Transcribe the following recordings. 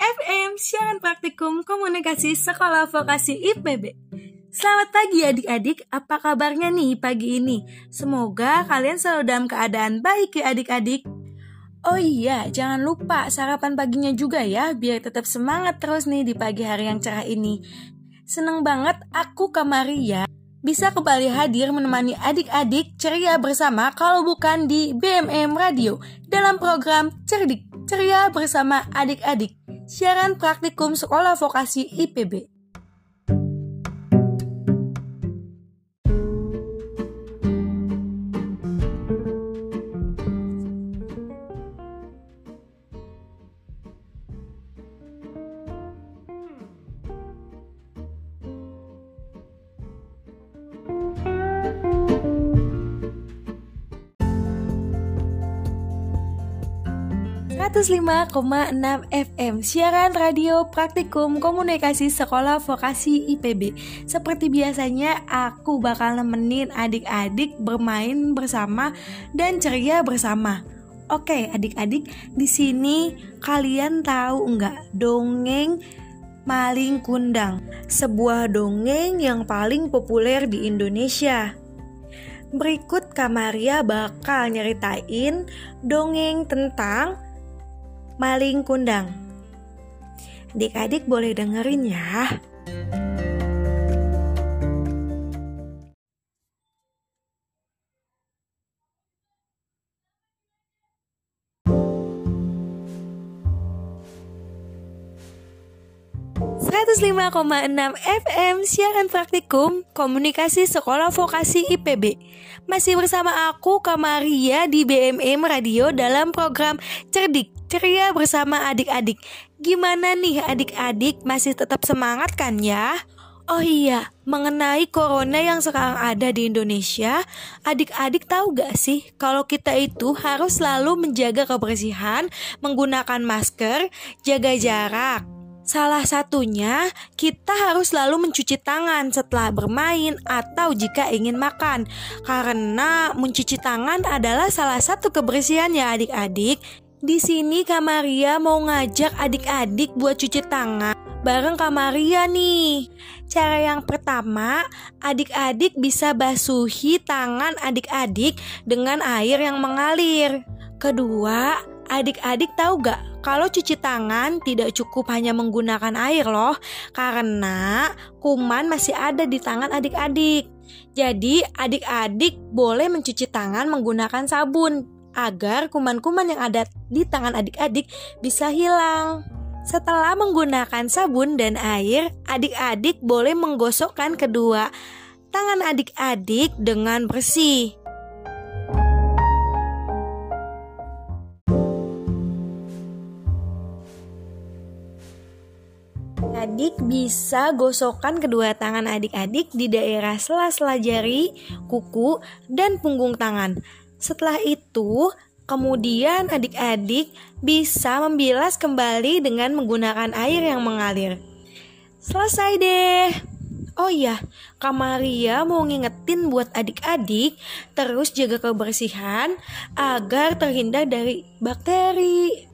FM siaran praktikum komunikasi sekolah vokasi IPB. Selamat pagi adik-adik, apa kabarnya nih pagi ini? Semoga kalian selalu dalam keadaan baik ya adik-adik. Oh iya, jangan lupa sarapan paginya juga ya, biar tetap semangat terus nih di pagi hari yang cerah ini. Seneng banget aku Kamaria bisa kembali hadir menemani adik-adik ceria bersama kalau bukan di BMM Radio dalam program Cerdik Ceria bersama adik-adik, siaran praktikum Sekolah Vokasi IPB. 105,6 FM Siaran Radio Praktikum Komunikasi Sekolah Vokasi IPB Seperti biasanya aku bakal nemenin adik-adik bermain bersama dan ceria bersama. Oke adik-adik di sini kalian tahu nggak dongeng Maling Kundang? Sebuah dongeng yang paling populer di Indonesia. Berikut Kamaria bakal nyeritain dongeng tentang maling kundang. Adik-adik boleh dengerin ya. 105,6 FM siaran praktikum komunikasi sekolah vokasi IPB. Masih bersama aku Kamaria di BMM Radio dalam program Cerdik Ceria bersama adik-adik. Gimana nih adik-adik masih tetap semangat kan ya? Oh iya, mengenai corona yang sekarang ada di Indonesia, adik-adik tahu gak sih kalau kita itu harus selalu menjaga kebersihan, menggunakan masker, jaga jarak, Salah satunya, kita harus selalu mencuci tangan setelah bermain atau jika ingin makan, karena mencuci tangan adalah salah satu kebersihan ya adik-adik. Di sini Kamaria mau ngajak adik-adik buat cuci tangan bareng Kamaria nih. Cara yang pertama, adik-adik bisa basuhi tangan adik-adik dengan air yang mengalir. Kedua, adik-adik tahu gak kalau cuci tangan tidak cukup hanya menggunakan air loh, karena kuman masih ada di tangan adik-adik. Jadi, adik-adik boleh mencuci tangan menggunakan sabun agar kuman-kuman yang ada di tangan adik-adik bisa hilang. Setelah menggunakan sabun dan air, adik-adik boleh menggosokkan kedua tangan adik-adik dengan bersih. adik bisa gosokkan kedua tangan adik-adik di daerah sela-sela jari, kuku, dan punggung tangan. Setelah itu, kemudian adik-adik bisa membilas kembali dengan menggunakan air yang mengalir. Selesai deh. Oh iya, Kamaria mau ngingetin buat adik-adik terus jaga kebersihan agar terhindar dari bakteri.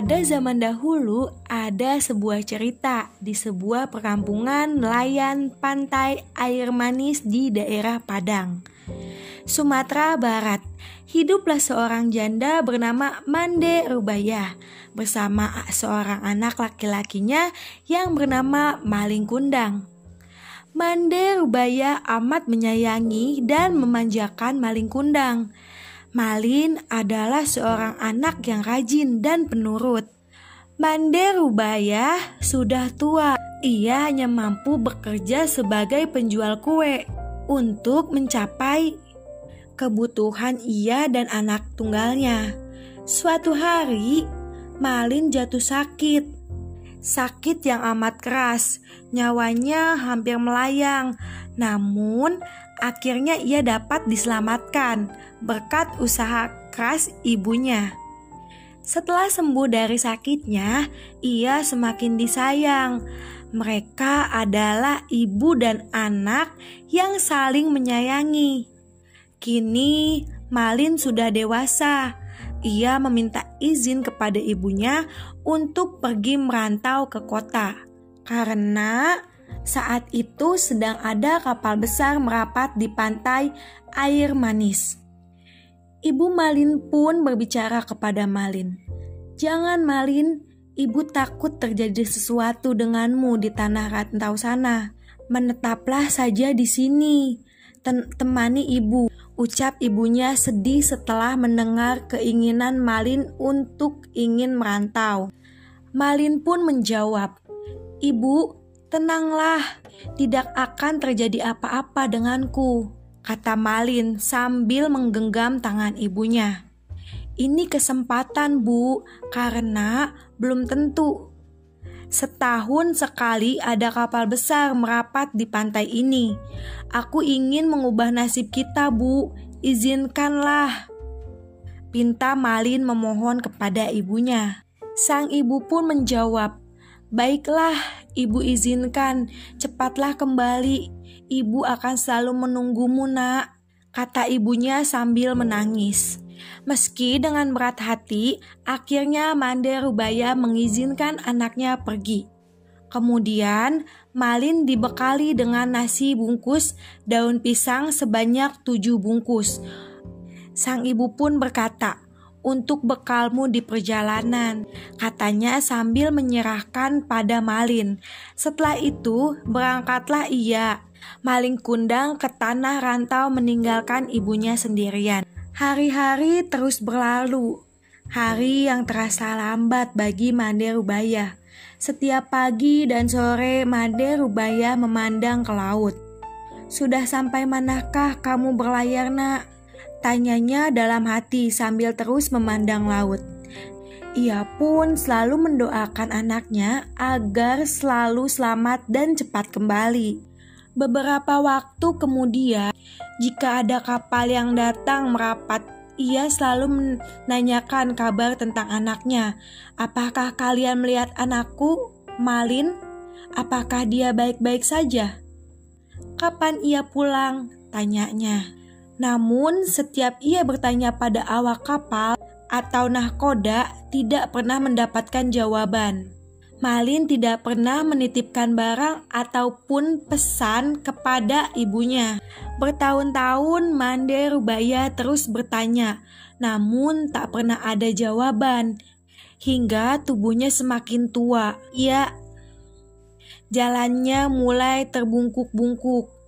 Pada zaman dahulu ada sebuah cerita di sebuah perkampungan nelayan pantai air manis di daerah Padang, Sumatera Barat. Hiduplah seorang janda bernama Mande Rubaya bersama seorang anak laki-lakinya yang bernama Maling Kundang. Mande Rubaya amat menyayangi dan memanjakan Maling Kundang Malin adalah seorang anak yang rajin dan penurut. Mande Rubaya sudah tua. Ia hanya mampu bekerja sebagai penjual kue untuk mencapai kebutuhan ia dan anak tunggalnya. Suatu hari, Malin jatuh sakit. Sakit yang amat keras, nyawanya hampir melayang. Namun, akhirnya ia dapat diselamatkan berkat usaha keras ibunya. Setelah sembuh dari sakitnya, ia semakin disayang. Mereka adalah ibu dan anak yang saling menyayangi. Kini, Malin sudah dewasa ia meminta izin kepada ibunya untuk pergi merantau ke kota karena saat itu sedang ada kapal besar merapat di pantai air manis. Ibu Malin pun berbicara kepada Malin, "Jangan Malin, ibu takut terjadi sesuatu denganmu di tanah rantau sana. Menetaplah saja di sini, temani ibu." Ucap ibunya sedih setelah mendengar keinginan Malin untuk ingin merantau. Malin pun menjawab, "Ibu, tenanglah, tidak akan terjadi apa-apa denganku," kata Malin sambil menggenggam tangan ibunya. Ini kesempatan, Bu, karena belum tentu Setahun sekali ada kapal besar merapat di pantai ini. Aku ingin mengubah nasib kita, Bu. Izinkanlah. Pinta Malin memohon kepada ibunya. Sang ibu pun menjawab, "Baiklah, ibu izinkan. Cepatlah kembali. Ibu akan selalu menunggumu, Nak," kata ibunya sambil menangis. Meski dengan berat hati, akhirnya Mande Rubaya mengizinkan anaknya pergi. Kemudian, Malin dibekali dengan nasi bungkus daun pisang sebanyak tujuh bungkus. Sang ibu pun berkata, untuk bekalmu di perjalanan, katanya sambil menyerahkan pada Malin. Setelah itu, berangkatlah ia. Maling kundang ke tanah rantau meninggalkan ibunya sendirian. Hari-hari terus berlalu. Hari yang terasa lambat bagi Made Rubaya. Setiap pagi dan sore Made Rubaya memandang ke laut. Sudah sampai manakah kamu berlayar nak? Tanyanya dalam hati sambil terus memandang laut. Ia pun selalu mendoakan anaknya agar selalu selamat dan cepat kembali. Beberapa waktu kemudian, jika ada kapal yang datang merapat, ia selalu menanyakan kabar tentang anaknya. Apakah kalian melihat anakku, Malin? Apakah dia baik-baik saja? Kapan ia pulang? Tanyanya. Namun, setiap ia bertanya pada awak kapal atau nahkoda, tidak pernah mendapatkan jawaban. Malin tidak pernah menitipkan barang ataupun pesan kepada ibunya. Bertahun-tahun Mande Rubaya terus bertanya, namun tak pernah ada jawaban. Hingga tubuhnya semakin tua, ia jalannya mulai terbungkuk-bungkuk.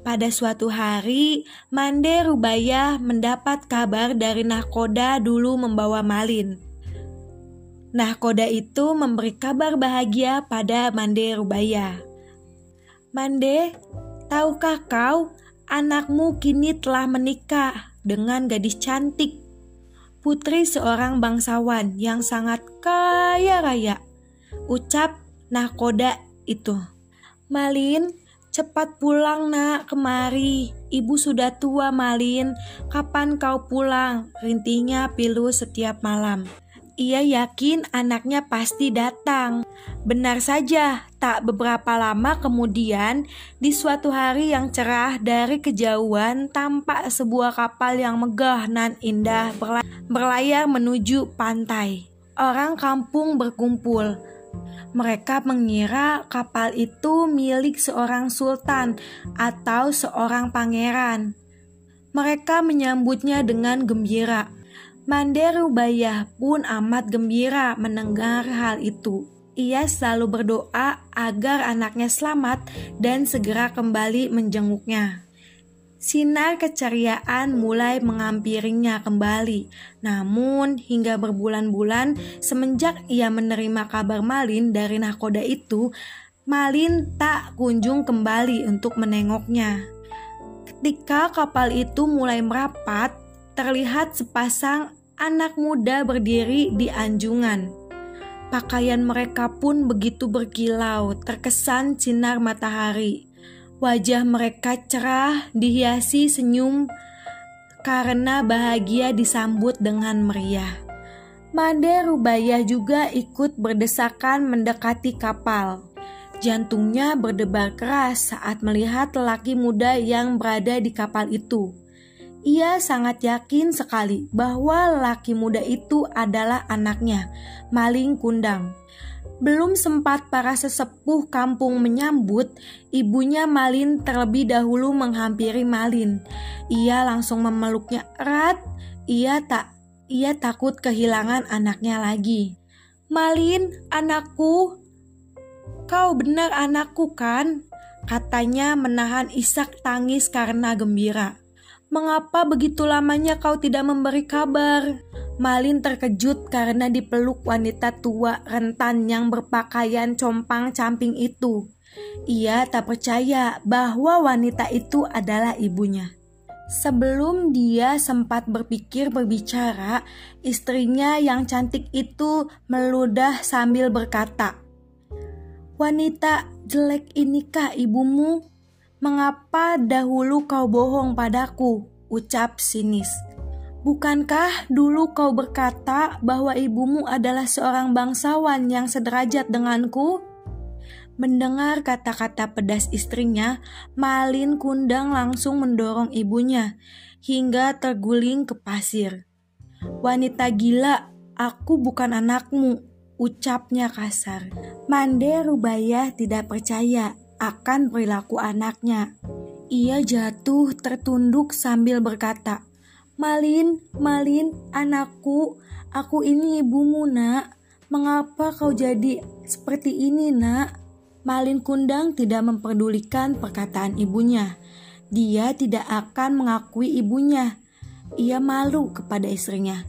Pada suatu hari, Mande Rubaya mendapat kabar dari nahkoda dulu membawa Malin. Nah, koda itu memberi kabar bahagia pada Mande Rubaya. Mande, tahukah kau anakmu kini telah menikah dengan gadis cantik, putri seorang bangsawan yang sangat kaya raya. Ucap Nahkoda itu. Malin, cepat pulang nak kemari. Ibu sudah tua Malin, kapan kau pulang? Rintinya pilu setiap malam. Ia yakin anaknya pasti datang. Benar saja, tak beberapa lama kemudian, di suatu hari yang cerah dari kejauhan tampak sebuah kapal yang megah nan indah berlayar menuju pantai. Orang kampung berkumpul. Mereka mengira kapal itu milik seorang sultan atau seorang pangeran. Mereka menyambutnya dengan gembira Manderu Bayah pun amat gembira mendengar hal itu. Ia selalu berdoa agar anaknya selamat dan segera kembali menjenguknya. Sinar keceriaan mulai mengampirinya kembali. Namun, hingga berbulan-bulan semenjak ia menerima kabar Malin dari nahkoda itu, Malin tak kunjung kembali untuk menengoknya. Ketika kapal itu mulai merapat, terlihat sepasang anak muda berdiri di anjungan. Pakaian mereka pun begitu berkilau, terkesan sinar matahari. Wajah mereka cerah, dihiasi senyum karena bahagia disambut dengan meriah. Made Rubaya juga ikut berdesakan mendekati kapal. Jantungnya berdebar keras saat melihat lelaki muda yang berada di kapal itu. Ia sangat yakin sekali bahwa lelaki muda itu adalah anaknya, Maling Kundang. Belum sempat para sesepuh kampung menyambut, ibunya Malin terlebih dahulu menghampiri Malin. Ia langsung memeluknya erat. Ia tak ia takut kehilangan anaknya lagi. Malin, anakku, kau benar anakku kan? Katanya menahan isak tangis karena gembira. Mengapa begitu lamanya kau tidak memberi kabar? Malin terkejut karena dipeluk wanita tua rentan yang berpakaian compang-camping itu. Ia tak percaya bahwa wanita itu adalah ibunya. Sebelum dia sempat berpikir berbicara, istrinya yang cantik itu meludah sambil berkata, "Wanita jelek inikah ibumu? Mengapa dahulu kau bohong padaku?" ucap sinis. Bukankah dulu kau berkata bahwa ibumu adalah seorang bangsawan yang sederajat denganku? Mendengar kata-kata pedas istrinya, Malin Kundang langsung mendorong ibunya hingga terguling ke pasir. Wanita gila, aku bukan anakmu, ucapnya kasar. Mande Rubaya tidak percaya akan perilaku anaknya. Ia jatuh tertunduk sambil berkata, Malin, Malin, anakku, aku ini ibumu nak. Mengapa kau jadi seperti ini nak? Malin Kundang tidak memperdulikan perkataan ibunya. Dia tidak akan mengakui ibunya. Ia malu kepada istrinya.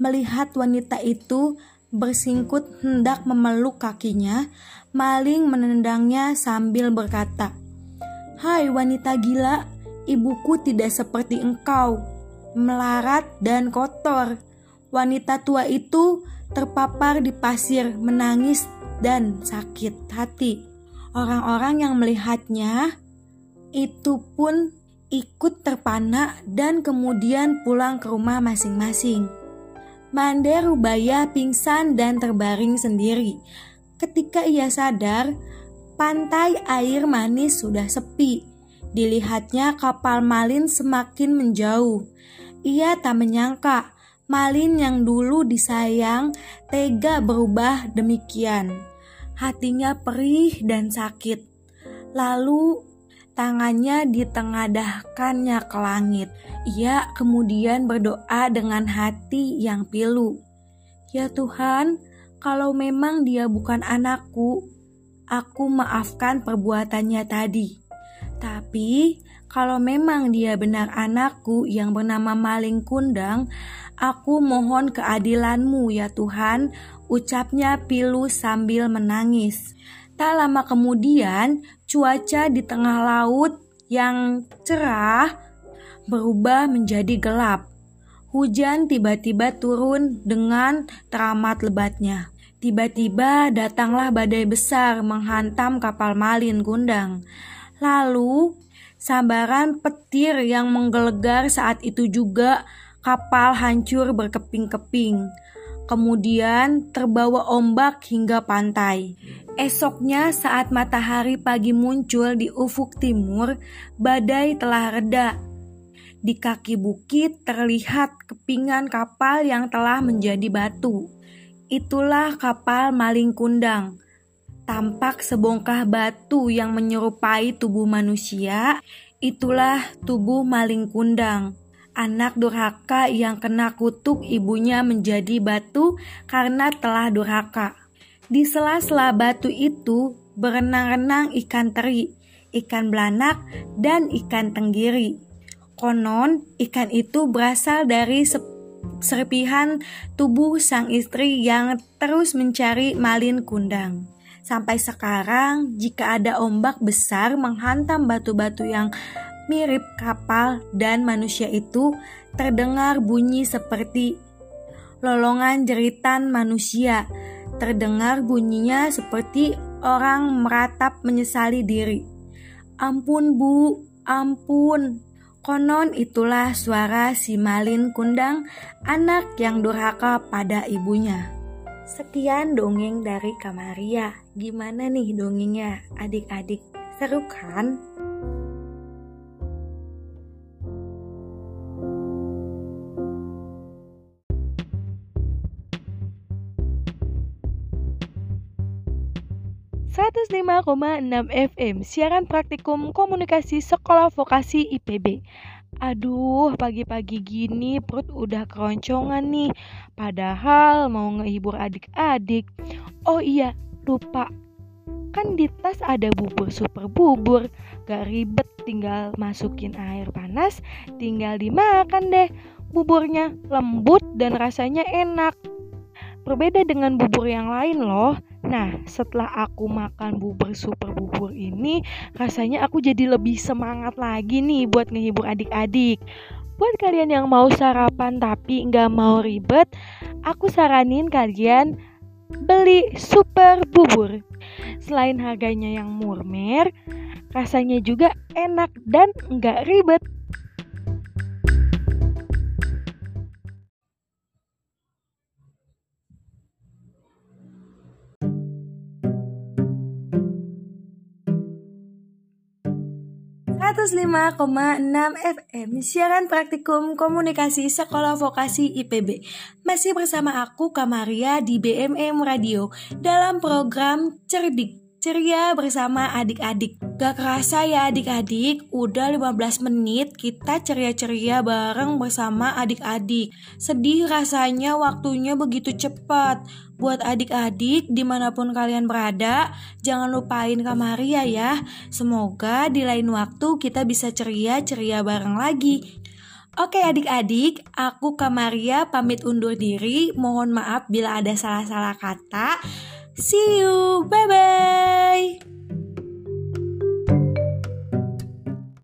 Melihat wanita itu bersingkut hendak memeluk kakinya, Maling menendangnya sambil berkata, "Hai wanita gila, ibuku tidak seperti engkau, melarat dan kotor." Wanita tua itu terpapar di pasir, menangis dan sakit hati. Orang-orang yang melihatnya itu pun ikut terpana dan kemudian pulang ke rumah masing-masing. Mande Rubaya pingsan dan terbaring sendiri. Ketika ia sadar, pantai air manis sudah sepi. Dilihatnya kapal Malin semakin menjauh. Ia tak menyangka Malin yang dulu disayang tega berubah demikian. Hatinya perih dan sakit. Lalu tangannya ditengadahkannya ke langit. Ia kemudian berdoa dengan hati yang pilu. Ya Tuhan, kalau memang dia bukan anakku, aku maafkan perbuatannya tadi. Tapi kalau memang dia benar anakku yang bernama Maling Kundang, aku mohon keadilanmu ya Tuhan ucapnya Pilu sambil menangis. Tak lama kemudian, cuaca di tengah laut yang cerah berubah menjadi gelap. Hujan tiba-tiba turun dengan teramat lebatnya. Tiba-tiba datanglah badai besar menghantam kapal Malin Kundang. Lalu, sambaran petir yang menggelegar saat itu juga kapal hancur berkeping-keping kemudian terbawa ombak hingga pantai. Esoknya saat matahari pagi muncul di ufuk timur, badai telah reda. Di kaki bukit terlihat kepingan kapal yang telah menjadi batu. Itulah kapal Maling Kundang. Tampak sebongkah batu yang menyerupai tubuh manusia, itulah tubuh Maling Kundang anak durhaka yang kena kutuk ibunya menjadi batu karena telah durhaka. Di sela-sela batu itu berenang-renang ikan teri, ikan belanak, dan ikan tenggiri. Konon, ikan itu berasal dari serpihan tubuh sang istri yang terus mencari malin kundang. Sampai sekarang, jika ada ombak besar menghantam batu-batu yang mirip kapal dan manusia itu terdengar bunyi seperti lolongan jeritan manusia. Terdengar bunyinya seperti orang meratap menyesali diri. Ampun bu, ampun. Konon itulah suara si Malin Kundang, anak yang durhaka pada ibunya. Sekian dongeng dari Kamaria. Gimana nih dongengnya adik-adik? Seru kan? 105,6 FM Siaran Praktikum Komunikasi Sekolah Vokasi IPB Aduh, pagi-pagi gini perut udah keroncongan nih. Padahal mau ngehibur adik-adik. Oh iya, lupa. Kan di tas ada bubur super bubur. Gak ribet tinggal masukin air panas Tinggal dimakan deh. Buburnya lembut dan rasanya enak. Berbeda dengan bubur yang lain loh Nah, setelah aku makan bubur super bubur ini, rasanya aku jadi lebih semangat lagi nih buat ngehibur adik-adik. Buat kalian yang mau sarapan tapi nggak mau ribet, aku saranin kalian beli super bubur. Selain harganya yang murmer, rasanya juga enak dan nggak ribet. 105,6 FM Siaran Praktikum Komunikasi Sekolah Vokasi IPB Masih bersama aku Kamaria di BMM Radio Dalam program Cerdik Ceria bersama adik-adik Gak kerasa ya adik-adik, udah 15 menit kita ceria-ceria bareng bersama adik-adik. Sedih rasanya waktunya begitu cepat. Buat adik-adik di mana pun kalian berada, jangan lupain Kamaria ya. Semoga di lain waktu kita bisa ceria-ceria bareng lagi. Oke adik-adik, aku Kamaria pamit undur diri. Mohon maaf bila ada salah-salah kata. See you, bye-bye.